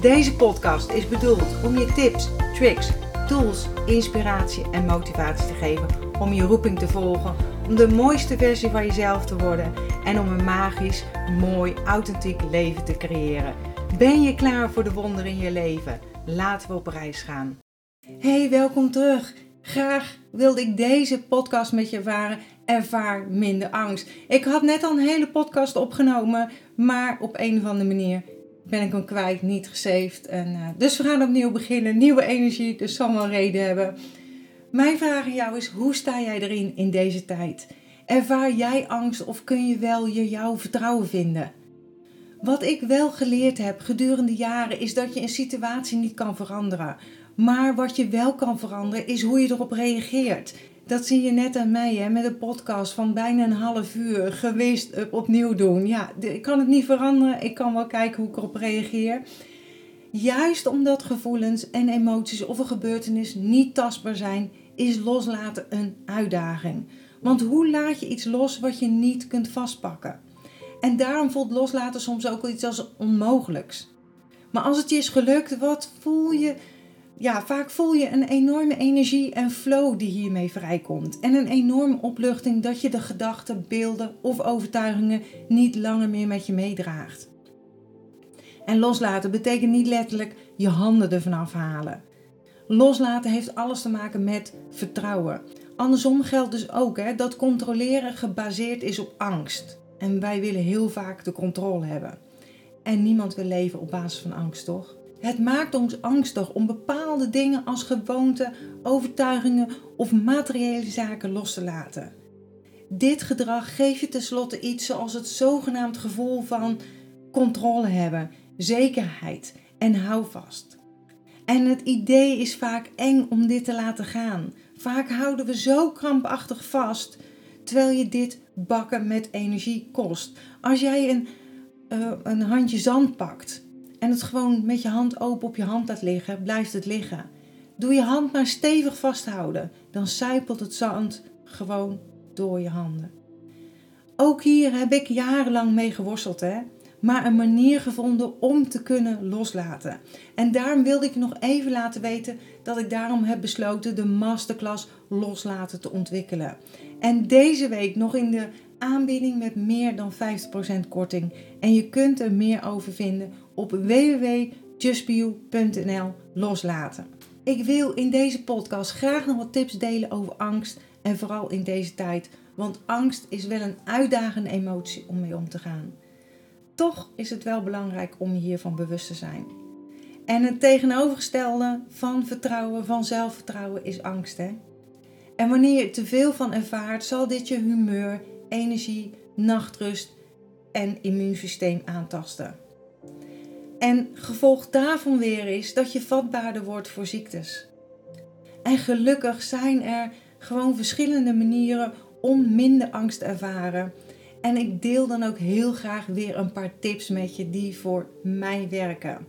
Deze podcast is bedoeld om je tips, tricks, tools, inspiratie en motivatie te geven om je roeping te volgen, om de mooiste versie van jezelf te worden en om een magisch, mooi, authentiek leven te creëren. Ben je klaar voor de wonderen in je leven? Laten we op reis gaan. Hey, welkom terug. Graag wilde ik deze podcast met je ervaren. Ervaar minder angst. Ik had net al een hele podcast opgenomen, maar op een of andere manier ben ik hem kwijt, niet gesaved. En, uh, dus we gaan opnieuw beginnen. Nieuwe energie, dus zal wel reden hebben. Mijn vraag aan jou is: hoe sta jij erin in deze tijd? Ervaar jij angst of kun je wel je jouw vertrouwen vinden? Wat ik wel geleerd heb gedurende jaren is dat je een situatie niet kan veranderen. Maar wat je wel kan veranderen is hoe je erop reageert. Dat zie je net aan mij hè, met een podcast van bijna een half uur geweest eh, opnieuw doen. Ja, ik kan het niet veranderen. Ik kan wel kijken hoe ik erop reageer. Juist omdat gevoelens en emoties of een gebeurtenis niet tastbaar zijn, is loslaten een uitdaging. Want hoe laat je iets los wat je niet kunt vastpakken? En daarom voelt loslaten soms ook iets als onmogelijks. Maar als het je is gelukt, wat voel je ja, vaak voel je een enorme energie en flow die hiermee vrijkomt. En een enorme opluchting dat je de gedachten, beelden of overtuigingen niet langer meer met je meedraagt. En loslaten betekent niet letterlijk je handen ervan afhalen. Loslaten heeft alles te maken met vertrouwen. Andersom geldt dus ook hè, dat controleren gebaseerd is op angst. En wij willen heel vaak de controle hebben. En niemand wil leven op basis van angst, toch? Het maakt ons angstig om bepaalde dingen als gewoonten, overtuigingen of materiële zaken los te laten. Dit gedrag geeft je tenslotte iets zoals het zogenaamd gevoel van controle hebben, zekerheid en houvast. En het idee is vaak eng om dit te laten gaan. Vaak houden we zo krampachtig vast, terwijl je dit bakken met energie kost. Als jij een, uh, een handje zand pakt en het gewoon met je hand open op je hand laat liggen, blijft het liggen. Doe je hand maar stevig vasthouden, dan zijpelt het zand gewoon door je handen. Ook hier heb ik jarenlang mee geworsteld, hè? maar een manier gevonden om te kunnen loslaten. En daarom wilde ik nog even laten weten dat ik daarom heb besloten de masterclass loslaten te ontwikkelen. En deze week nog in de aanbieding met meer dan 50% korting. En je kunt er meer over vinden op www.justbeyou.nl loslaten. Ik wil in deze podcast graag nog wat tips delen over angst en vooral in deze tijd, want angst is wel een uitdagende emotie om mee om te gaan. Toch is het wel belangrijk om je hiervan bewust te zijn. En het tegenovergestelde van vertrouwen, van zelfvertrouwen is angst. Hè? En wanneer je te veel van ervaart, zal dit je humeur, energie, nachtrust en immuunsysteem aantasten. En gevolg daarvan weer is dat je vatbaarder wordt voor ziektes. En gelukkig zijn er gewoon verschillende manieren om minder angst te ervaren. En ik deel dan ook heel graag weer een paar tips met je die voor mij werken.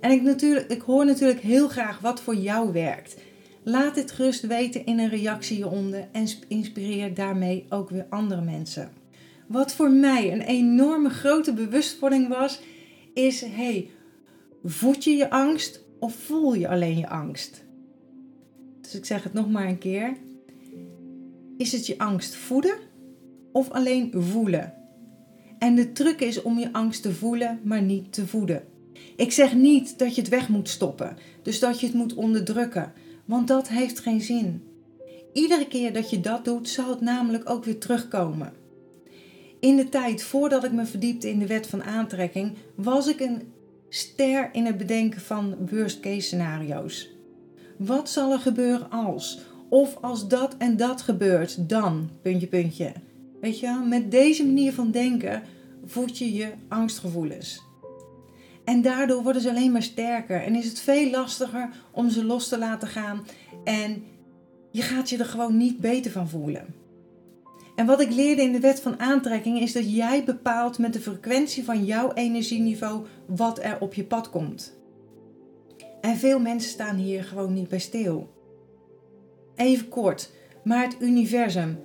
En ik, natuurlijk, ik hoor natuurlijk heel graag wat voor jou werkt. Laat dit gerust weten in een reactie hieronder en inspireer daarmee ook weer andere mensen. Wat voor mij een enorme grote bewustwording was, is: hey, voed je je angst of voel je alleen je angst? Dus ik zeg het nog maar een keer. Is het je angst voeden of alleen voelen? En de truc is om je angst te voelen, maar niet te voeden. Ik zeg niet dat je het weg moet stoppen, dus dat je het moet onderdrukken, want dat heeft geen zin. Iedere keer dat je dat doet, zal het namelijk ook weer terugkomen. In de tijd voordat ik me verdiepte in de wet van aantrekking, was ik een ster in het bedenken van worst case scenario's. Wat zal er gebeuren als? Of als dat en dat gebeurt, dan, puntje, puntje. Weet je, met deze manier van denken voed je je angstgevoelens. En daardoor worden ze alleen maar sterker en is het veel lastiger om ze los te laten gaan. En je gaat je er gewoon niet beter van voelen. En wat ik leerde in de wet van aantrekking is dat jij bepaalt met de frequentie van jouw energieniveau wat er op je pad komt. En veel mensen staan hier gewoon niet bij stil. Even kort, maar het universum,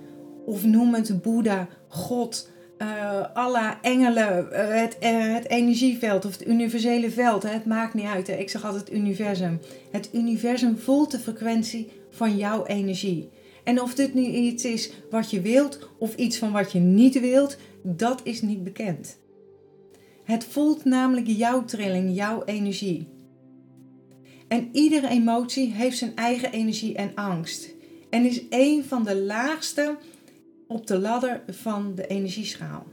of noem het Boeddha, God, uh, Allah, engelen, uh, het, uh, het, energieveld of het universele veld. Hè? Het maakt niet uit. Hè? Ik zeg altijd het universum. Het universum voelt de frequentie van jouw energie. En of dit nu iets is wat je wilt of iets van wat je niet wilt, dat is niet bekend. Het voelt namelijk jouw trilling, jouw energie. En iedere emotie heeft zijn eigen energie en angst. En is een van de laagste op de ladder van de energieschaal.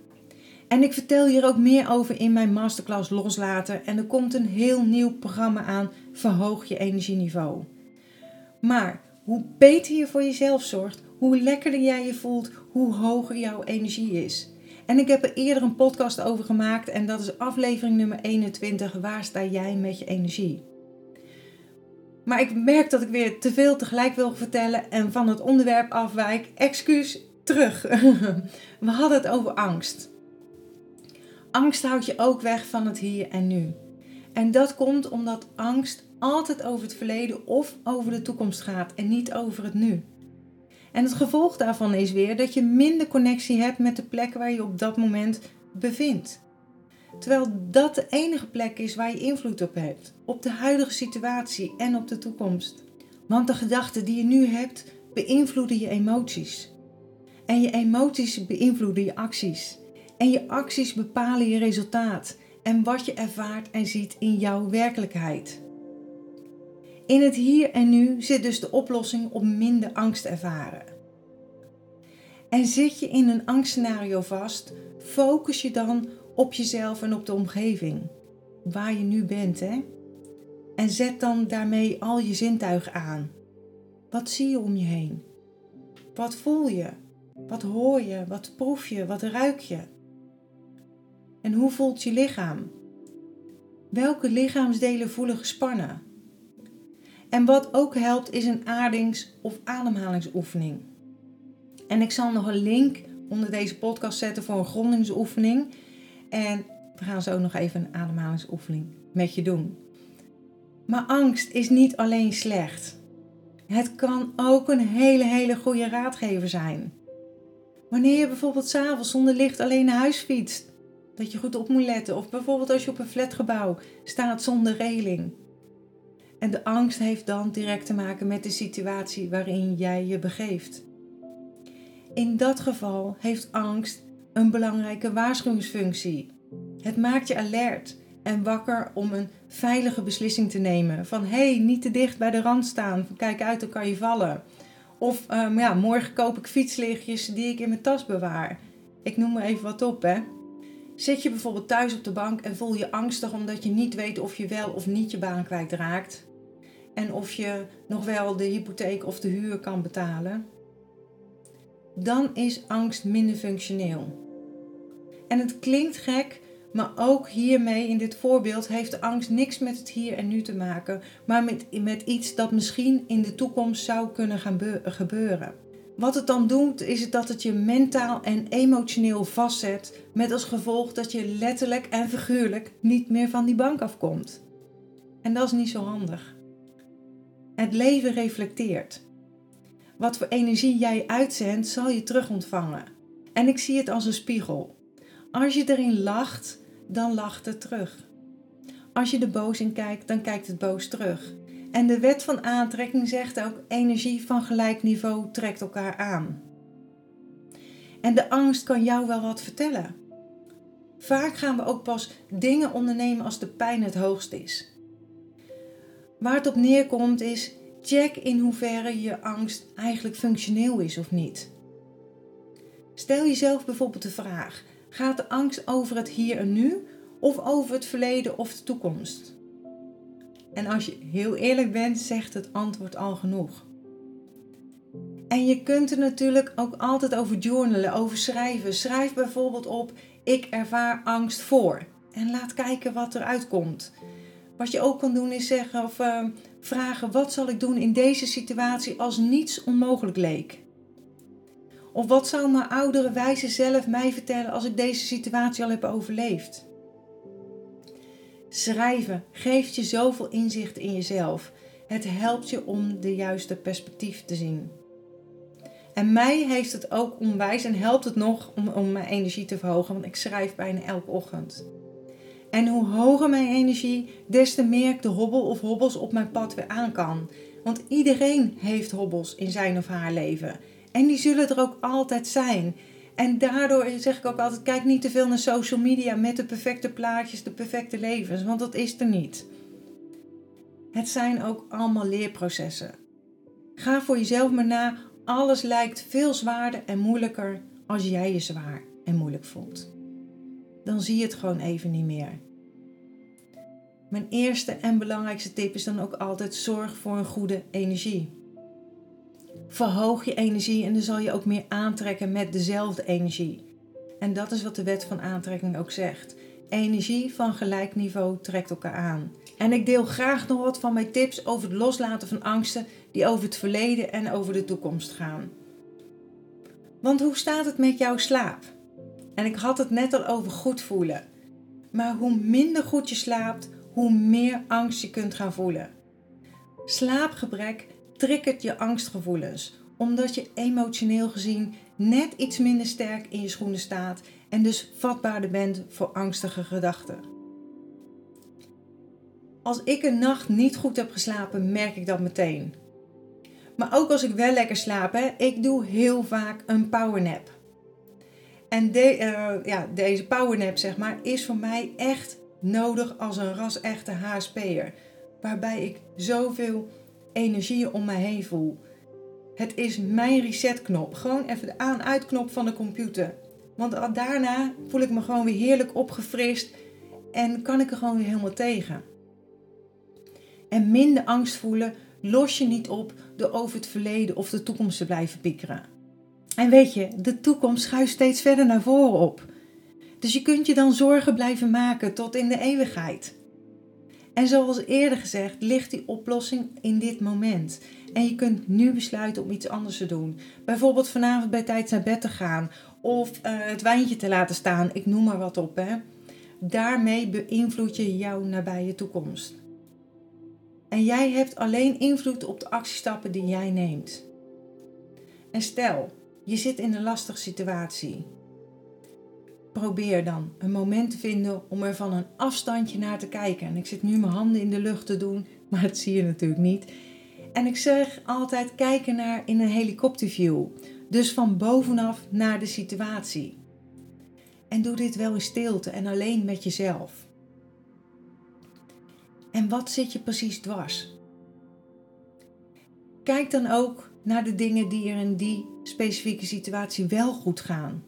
En ik vertel hier ook meer over in mijn masterclass Loslaten. En er komt een heel nieuw programma aan, Verhoog je energieniveau. Maar hoe beter je voor jezelf zorgt, hoe lekkerder jij je voelt, hoe hoger jouw energie is. En ik heb er eerder een podcast over gemaakt en dat is aflevering nummer 21. Waar sta jij met je energie? Maar ik merk dat ik weer te veel tegelijk wil vertellen en van het onderwerp afwijk. Excuus, terug. We hadden het over angst. Angst houdt je ook weg van het hier en nu. En dat komt omdat angst altijd over het verleden of over de toekomst gaat en niet over het nu. En het gevolg daarvan is weer dat je minder connectie hebt met de plek waar je op dat moment bevindt. Terwijl dat de enige plek is waar je invloed op hebt, op de huidige situatie en op de toekomst. Want de gedachten die je nu hebt beïnvloeden je emoties. En je emoties beïnvloeden je acties. En je acties bepalen je resultaat en wat je ervaart en ziet in jouw werkelijkheid. In het hier en nu zit dus de oplossing om minder angst te ervaren. En zit je in een angstscenario vast, focus je dan op jezelf en op de omgeving, waar je nu bent. Hè? En zet dan daarmee al je zintuigen aan. Wat zie je om je heen? Wat voel je? Wat hoor je? Wat proef je? Wat ruik je? En hoe voelt je lichaam? Welke lichaamsdelen voelen gespannen? En wat ook helpt is een aardings- of ademhalingsoefening. En ik zal nog een link onder deze podcast zetten voor een grondingsoefening. En we gaan zo nog even een ademhalingsoefening met je doen. Maar angst is niet alleen slecht. Het kan ook een hele, hele goede raadgever zijn. Wanneer je bijvoorbeeld s'avonds zonder licht alleen naar huis fietst, dat je goed op moet letten. Of bijvoorbeeld als je op een flatgebouw staat zonder reling. En de angst heeft dan direct te maken met de situatie waarin jij je begeeft. In dat geval heeft angst een belangrijke waarschuwingsfunctie. Het maakt je alert en wakker om een veilige beslissing te nemen. Van hé, hey, niet te dicht bij de rand staan. Kijk uit, dan kan je vallen. Of um, ja, morgen koop ik fietslichtjes die ik in mijn tas bewaar. Ik noem maar even wat op, hè. Zit je bijvoorbeeld thuis op de bank en voel je angstig omdat je niet weet of je wel of niet je baan kwijtraakt? En of je nog wel de hypotheek of de huur kan betalen? Dan is angst minder functioneel. En het klinkt gek, maar ook hiermee in dit voorbeeld heeft de angst niks met het hier en nu te maken, maar met, met iets dat misschien in de toekomst zou kunnen gaan gebeuren. Wat het dan doet, is het dat het je mentaal en emotioneel vastzet, met als gevolg dat je letterlijk en figuurlijk niet meer van die bank afkomt. En dat is niet zo handig. Het leven reflecteert. Wat voor energie jij uitzendt, zal je terug ontvangen. En ik zie het als een spiegel. Als je erin lacht, dan lacht het terug. Als je er boos in kijkt, dan kijkt het boos terug. En de wet van aantrekking zegt ook: energie van gelijk niveau trekt elkaar aan. En de angst kan jou wel wat vertellen. Vaak gaan we ook pas dingen ondernemen als de pijn het hoogst is. Waar het op neerkomt is: check in hoeverre je angst eigenlijk functioneel is of niet. Stel jezelf bijvoorbeeld de vraag: gaat de angst over het hier en nu of over het verleden of de toekomst? En als je heel eerlijk bent, zegt het antwoord al genoeg. En je kunt er natuurlijk ook altijd over journalen, over schrijven. Schrijf bijvoorbeeld op: Ik ervaar angst voor. En laat kijken wat eruit komt. Wat je ook kan doen is zeggen of uh, vragen: wat zal ik doen in deze situatie als niets onmogelijk leek? Of wat zou mijn oudere wijze zelf mij vertellen als ik deze situatie al heb overleefd? Schrijven geeft je zoveel inzicht in jezelf. Het helpt je om de juiste perspectief te zien. En mij heeft het ook onwijs en helpt het nog om, om mijn energie te verhogen, want ik schrijf bijna elke ochtend. En hoe hoger mijn energie, des te meer ik de hobbel of hobbels op mijn pad weer aan kan. Want iedereen heeft hobbels in zijn of haar leven. En die zullen er ook altijd zijn. En daardoor zeg ik ook altijd: kijk niet te veel naar social media met de perfecte plaatjes, de perfecte levens, want dat is er niet. Het zijn ook allemaal leerprocessen. Ga voor jezelf maar na. Alles lijkt veel zwaarder en moeilijker als jij je zwaar en moeilijk voelt. Dan zie je het gewoon even niet meer. Mijn eerste en belangrijkste tip is dan ook altijd: zorg voor een goede energie. Verhoog je energie en dan zal je ook meer aantrekken met dezelfde energie. En dat is wat de wet van aantrekking ook zegt. Energie van gelijk niveau trekt elkaar aan. En ik deel graag nog wat van mijn tips over het loslaten van angsten die over het verleden en over de toekomst gaan. Want hoe staat het met jouw slaap? En ik had het net al over goed voelen. Maar hoe minder goed je slaapt, hoe meer angst je kunt gaan voelen. Slaapgebrek triggert je angstgevoelens, omdat je emotioneel gezien net iets minder sterk in je schoenen staat en dus vatbaarder bent voor angstige gedachten. Als ik een nacht niet goed heb geslapen, merk ik dat meteen. Maar ook als ik wel lekker slaap, ik doe heel vaak een powernap. En de, uh, ja, deze powernap zeg maar, is voor mij echt nodig als een ras-echte HSP'er. Waarbij ik zoveel energie om mij heen voel. Het is mijn resetknop. Gewoon even de aan-uitknop van de computer. Want daarna voel ik me gewoon weer heerlijk opgefrist en kan ik er gewoon weer helemaal tegen. En minder angst voelen los je niet op door over het verleden of de toekomst te blijven piekeren. En weet je, de toekomst schuift steeds verder naar voren op. Dus je kunt je dan zorgen blijven maken tot in de eeuwigheid. En zoals eerder gezegd, ligt die oplossing in dit moment. En je kunt nu besluiten om iets anders te doen. Bijvoorbeeld vanavond bij tijd naar bed te gaan. Of uh, het wijntje te laten staan. Ik noem maar wat op. Hè. Daarmee beïnvloed je jouw nabije toekomst. En jij hebt alleen invloed op de actiestappen die jij neemt. En stel, je zit in een lastige situatie. Probeer dan een moment te vinden om er van een afstandje naar te kijken. En ik zit nu mijn handen in de lucht te doen, maar dat zie je natuurlijk niet. En ik zeg altijd kijken naar in een helikopterview. Dus van bovenaf naar de situatie. En doe dit wel in stilte en alleen met jezelf. En wat zit je precies dwars? Kijk dan ook naar de dingen die er in die specifieke situatie wel goed gaan.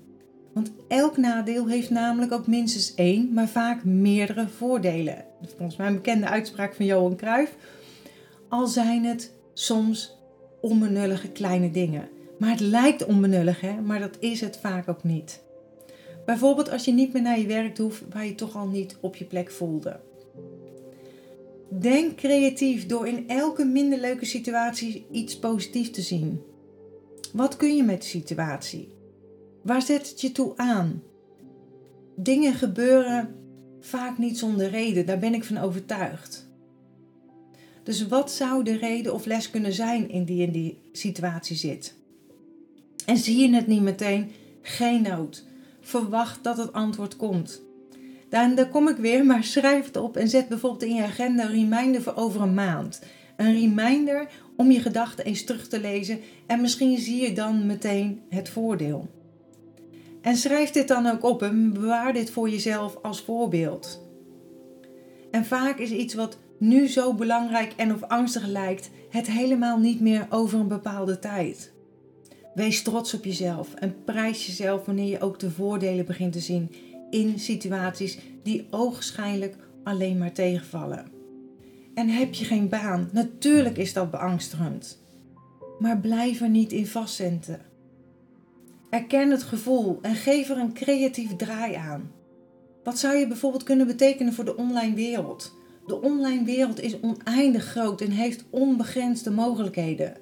Want elk nadeel heeft namelijk ook minstens één, maar vaak meerdere voordelen. Volgens mij een bekende uitspraak van Johan Cruijff. Al zijn het soms onbenullige kleine dingen. Maar het lijkt onbenullig, hè? maar dat is het vaak ook niet. Bijvoorbeeld als je niet meer naar je werk hoeft waar je toch al niet op je plek voelde. Denk creatief door in elke minder leuke situatie iets positiefs te zien. Wat kun je met de situatie? Waar zet het je toe aan? Dingen gebeuren vaak niet zonder reden, daar ben ik van overtuigd. Dus wat zou de reden of les kunnen zijn in die in die situatie zit? En zie je het niet meteen? Geen nood. Verwacht dat het antwoord komt. Dan, daar kom ik weer, maar schrijf het op en zet bijvoorbeeld in je agenda een reminder voor over een maand. Een reminder om je gedachten eens terug te lezen en misschien zie je dan meteen het voordeel. En schrijf dit dan ook op en bewaar dit voor jezelf als voorbeeld. En vaak is iets wat nu zo belangrijk en of angstig lijkt, het helemaal niet meer over een bepaalde tijd. Wees trots op jezelf en prijs jezelf wanneer je ook de voordelen begint te zien in situaties die ogenschijnlijk alleen maar tegenvallen. En heb je geen baan? Natuurlijk is dat beangstigend. Maar blijf er niet in vastzitten. Erken het gevoel en geef er een creatief draai aan. Wat zou je bijvoorbeeld kunnen betekenen voor de online wereld? De online wereld is oneindig groot en heeft onbegrensde mogelijkheden.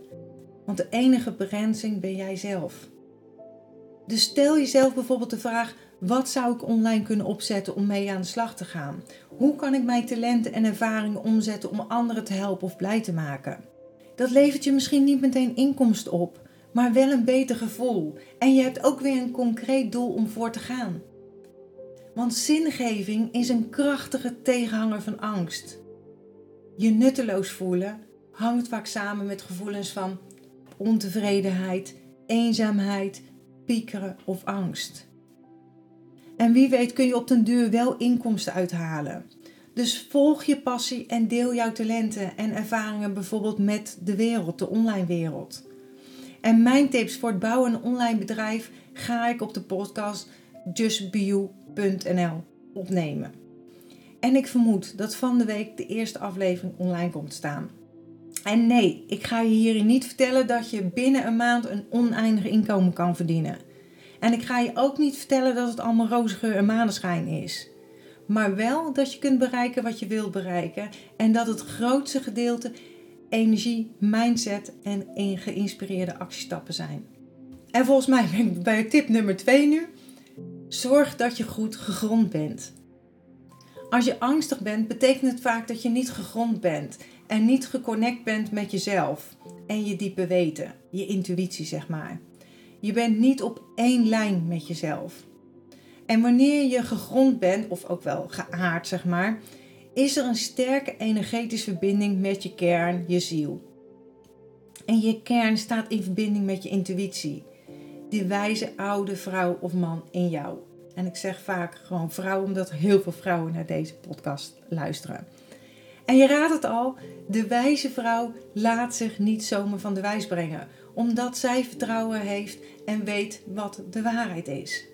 Want de enige begrenzing ben jij zelf. Dus stel jezelf bijvoorbeeld de vraag: wat zou ik online kunnen opzetten om mee aan de slag te gaan? Hoe kan ik mijn talenten en ervaringen omzetten om anderen te helpen of blij te maken? Dat levert je misschien niet meteen inkomsten op, maar wel een beter gevoel. En je hebt ook weer een concreet doel om voor te gaan. Want zingeving is een krachtige tegenhanger van angst. Je nutteloos voelen hangt vaak samen met gevoelens van ontevredenheid, eenzaamheid, piekeren of angst. En wie weet kun je op den duur wel inkomsten uithalen. Dus volg je passie en deel jouw talenten en ervaringen bijvoorbeeld met de wereld, de online wereld. En mijn tips voor het bouwen een online bedrijf ga ik op de podcast justbeyou.nl opnemen. En ik vermoed dat van de week de eerste aflevering online komt staan. En nee, ik ga je hierin niet vertellen dat je binnen een maand een oneindig inkomen kan verdienen. En ik ga je ook niet vertellen dat het allemaal roze geur en maneschijn is. Maar wel dat je kunt bereiken wat je wilt bereiken. En dat het grootste gedeelte energie, mindset en geïnspireerde actiestappen zijn. En volgens mij ben ik bij tip nummer 2 nu. Zorg dat je goed gegrond bent. Als je angstig bent, betekent het vaak dat je niet gegrond bent en niet geconnect bent met jezelf en je diepe weten, je intuïtie zeg maar. Je bent niet op één lijn met jezelf. En wanneer je gegrond bent, of ook wel geaard zeg maar, is er een sterke energetische verbinding met je kern, je ziel. En je kern staat in verbinding met je intuïtie, die wijze oude vrouw of man in jou. En ik zeg vaak gewoon vrouw, omdat heel veel vrouwen naar deze podcast luisteren. En je raadt het al, de wijze vrouw laat zich niet zomaar van de wijs brengen, omdat zij vertrouwen heeft en weet wat de waarheid is.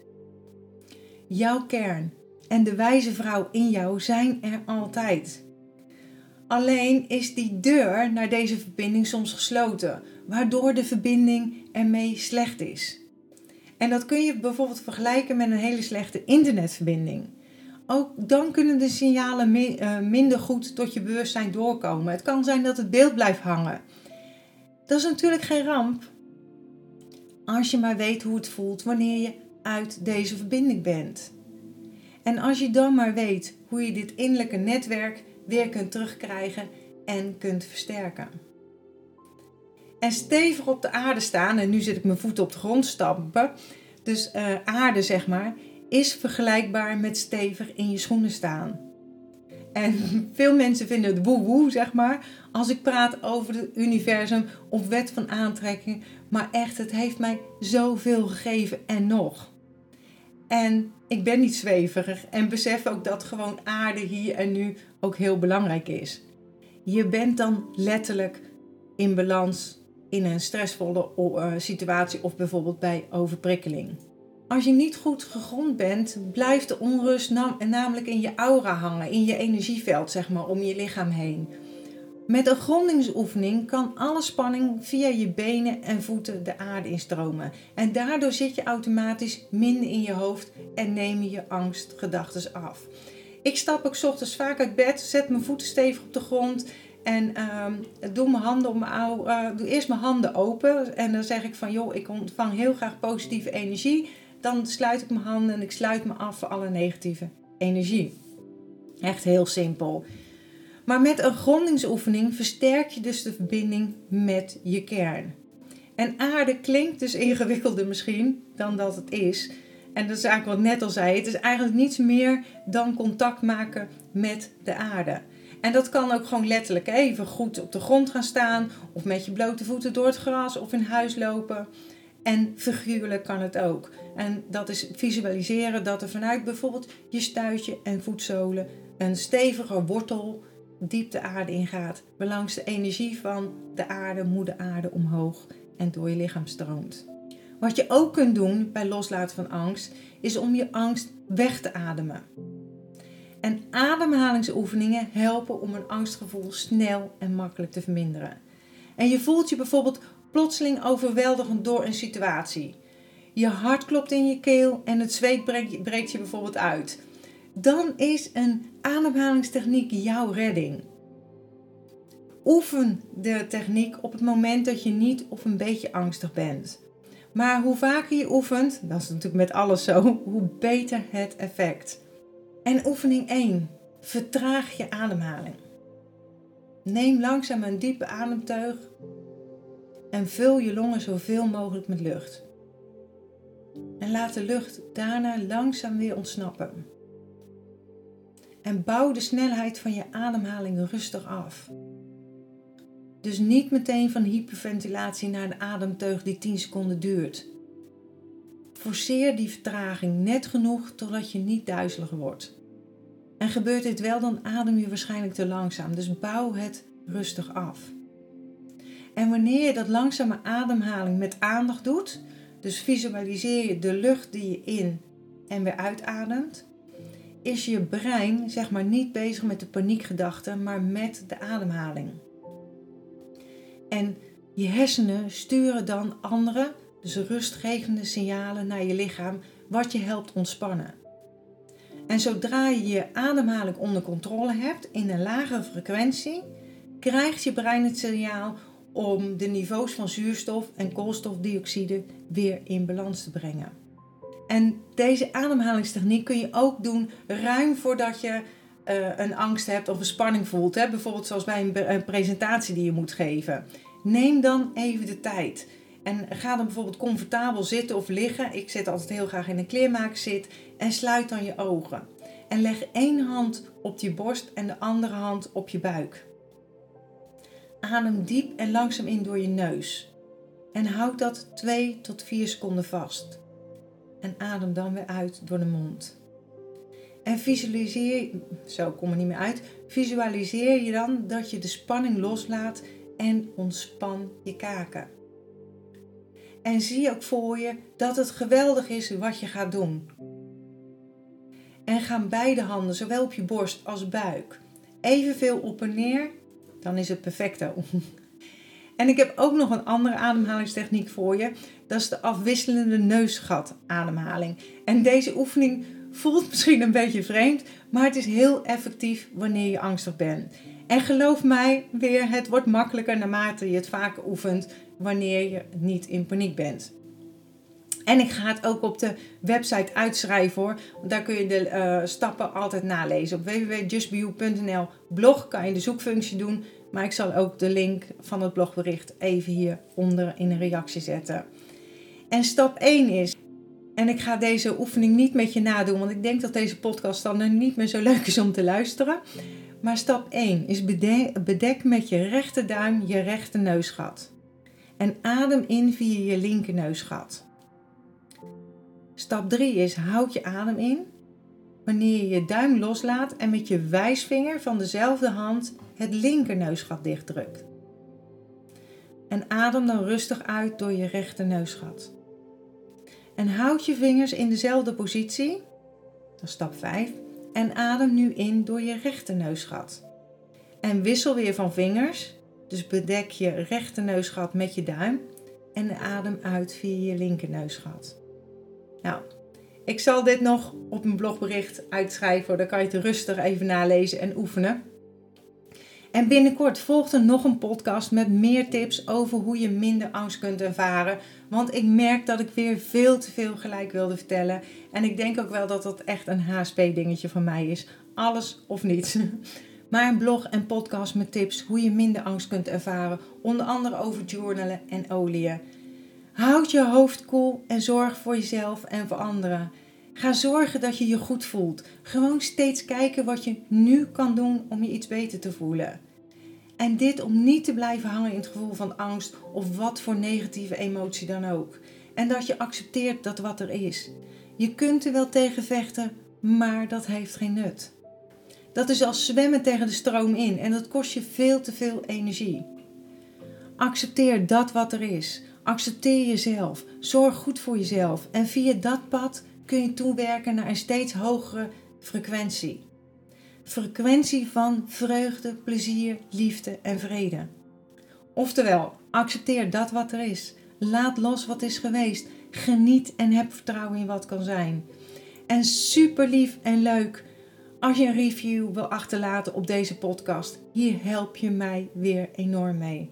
Jouw kern en de wijze vrouw in jou zijn er altijd. Alleen is die deur naar deze verbinding soms gesloten, waardoor de verbinding ermee slecht is. En dat kun je bijvoorbeeld vergelijken met een hele slechte internetverbinding. Ook dan kunnen de signalen eh, minder goed tot je bewustzijn doorkomen. Het kan zijn dat het beeld blijft hangen. Dat is natuurlijk geen ramp. Als je maar weet hoe het voelt wanneer je uit deze verbinding bent. En als je dan maar weet hoe je dit innerlijke netwerk weer kunt terugkrijgen en kunt versterken. En stevig op de aarde staan, en nu zit ik mijn voeten op de grond stampen, dus uh, aarde zeg maar, is vergelijkbaar met stevig in je schoenen staan. En veel mensen vinden het woe-woe, zeg maar, als ik praat over het universum of wet van aantrekking. Maar echt, het heeft mij zoveel gegeven en nog. En ik ben niet zweverig en besef ook dat gewoon aarde hier en nu ook heel belangrijk is. Je bent dan letterlijk in balans in een stressvolle eh, situatie of bijvoorbeeld bij overprikkeling. Als je niet goed gegrond bent, blijft de onrust namelijk in je aura hangen, in je energieveld, zeg maar, om je lichaam heen. Met een grondingsoefening kan alle spanning via je benen en voeten de aarde instromen. En daardoor zit je automatisch minder in je hoofd en neem je angstgedachten af. Ik stap ook ochtends vaak uit bed, zet mijn voeten stevig op de grond en uh, doe, mijn handen om mijn, uh, doe eerst mijn handen open. En dan zeg ik van joh, ik ontvang heel graag positieve energie. Dan sluit ik mijn handen en ik sluit me af voor alle negatieve energie. Echt heel simpel. Maar met een grondingsoefening versterk je dus de verbinding met je kern. En aarde klinkt dus ingewikkelder misschien dan dat het is. En dat is eigenlijk wat net al zei. Het is eigenlijk niets meer dan contact maken met de aarde. En dat kan ook gewoon letterlijk even goed op de grond gaan staan. Of met je blote voeten door het gras of in huis lopen. En figuurlijk kan het ook. En dat is visualiseren dat er vanuit bijvoorbeeld je stuitje en voetzolen een stevige wortel diep de aarde ingaat, waarlangs de energie van de aarde, moeder aarde, omhoog en door je lichaam stroomt. Wat je ook kunt doen bij loslaten van angst, is om je angst weg te ademen. En ademhalingsoefeningen helpen om een angstgevoel snel en makkelijk te verminderen. En je voelt je bijvoorbeeld plotseling overweldigend door een situatie. Je hart klopt in je keel en het zweet breekt je bijvoorbeeld uit. Dan is een ademhalingstechniek jouw redding. Oefen de techniek op het moment dat je niet of een beetje angstig bent. Maar hoe vaker je oefent, dat is natuurlijk met alles zo, hoe beter het effect. En oefening 1. Vertraag je ademhaling. Neem langzaam een diepe ademteug en vul je longen zoveel mogelijk met lucht. En laat de lucht daarna langzaam weer ontsnappen. En bouw de snelheid van je ademhaling rustig af. Dus niet meteen van hyperventilatie naar de ademteug die 10 seconden duurt. Forceer die vertraging net genoeg totdat je niet duizelig wordt. En gebeurt dit wel, dan adem je waarschijnlijk te langzaam. Dus bouw het rustig af. En wanneer je dat langzame ademhaling met aandacht doet, dus visualiseer je de lucht die je in en weer uitademt, is je brein zeg maar niet bezig met de paniekgedachten, maar met de ademhaling. En je hersenen sturen dan andere, dus rustgevende signalen naar je lichaam, wat je helpt ontspannen. En zodra je je ademhaling onder controle hebt in een lagere frequentie, krijgt je brein het signaal om de niveaus van zuurstof en koolstofdioxide weer in balans te brengen. En deze ademhalingstechniek kun je ook doen ruim voordat je uh, een angst hebt of een spanning voelt. Hè? Bijvoorbeeld zoals bij een, presentatie die je moet geven. Neem dan even de tijd. En ga dan bijvoorbeeld comfortabel zitten of liggen. Ik zit altijd heel graag in een kleermakerzit. En sluit dan je ogen. En leg één hand op je borst en de andere hand op je buik. Adem diep en langzaam in door je neus. En houd dat 2 tot 4 seconden vast. En adem dan weer uit door de mond. En visualiseer, zo kom er niet meer uit, visualiseer je dan dat je de spanning loslaat en ontspan je kaken. En zie ook voor je dat het geweldig is wat je gaat doen. En ga beide handen, zowel op je borst als buik, evenveel op en neer, dan is het perfecto. En ik heb ook nog een andere ademhalingstechniek voor je. Dat is de afwisselende neusgat ademhaling. En deze oefening voelt misschien een beetje vreemd, maar het is heel effectief wanneer je angstig bent. En geloof mij weer, het wordt makkelijker naarmate je het vaker oefent wanneer je niet in paniek bent. En ik ga het ook op de website uitschrijven hoor. Daar kun je de uh, stappen altijd nalezen. Op www.justbeyou.nl blog kan je de zoekfunctie doen. Maar ik zal ook de link van het blogbericht even hieronder in een reactie zetten. En stap 1 is en ik ga deze oefening niet met je nadoen, want ik denk dat deze podcast dan niet meer zo leuk is om te luisteren. Maar stap 1 is bedek, met je rechterduim je rechter neusgat. En adem in via je linker neusgat. Stap 3 is houd je adem in. Wanneer je je duim loslaat en met je wijsvinger van dezelfde hand het linker neusgat dichtdrukt. En adem dan rustig uit door je rechter neusgat. En houd je vingers in dezelfde positie. Dat is stap 5. En adem nu in door je rechterneusgat. En wissel weer van vingers. Dus bedek je rechterneusgat met je duim. En adem uit via je linkerneusgat. Nou, ik zal dit nog op een blogbericht uitschrijven. Dan kan je het rustig even nalezen en oefenen. En binnenkort volgt er nog een podcast met meer tips over hoe je minder angst kunt ervaren. Want ik merk dat ik weer veel te veel gelijk wilde vertellen. En ik denk ook wel dat dat echt een HSP-dingetje van mij is. Alles of niets. Maar een blog en podcast met tips hoe je minder angst kunt ervaren. Onder andere over journalen en oliën. Houd je hoofd koel en zorg voor jezelf en voor anderen. Ga zorgen dat je je goed voelt. Gewoon steeds kijken wat je nu kan doen om je iets beter te voelen. En dit om niet te blijven hangen in het gevoel van angst of wat voor negatieve emotie dan ook. En dat je accepteert dat wat er is. Je kunt er wel tegen vechten, maar dat heeft geen nut. Dat is als zwemmen tegen de stroom in en dat kost je veel te veel energie. Accepteer dat wat er is. Accepteer jezelf. Zorg goed voor jezelf. En via dat pad kun je toewerken naar een steeds hogere frequentie. Frequentie van vreugde, plezier, liefde en vrede. Oftewel, accepteer dat wat er is. Laat los wat is geweest. Geniet en heb vertrouwen in wat kan zijn. En super lief en leuk Als je een review wil achterlaten op deze podcast, hier help je mij weer enorm mee.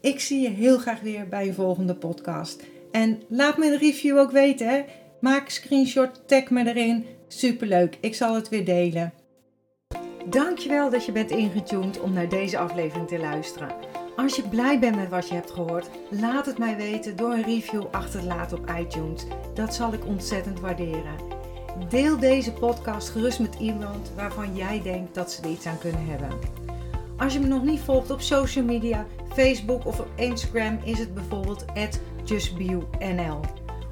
Ik zie je heel graag weer bij een volgende podcast. En laat me een review ook weten. Hè? Maak een screenshot, tag me erin. Superleuk, ik zal het weer delen. Dankjewel dat je bent ingetuned om naar deze aflevering te luisteren. Als je blij bent met wat je hebt gehoord, laat het mij weten door een review achter te laten op iTunes. Dat zal ik ontzettend waarderen. Deel deze podcast gerust met iemand waarvan jij denkt dat ze er iets aan kunnen hebben. Als je me nog niet volgt op social media, Facebook of op Instagram is het bijvoorbeeld justbio.nl.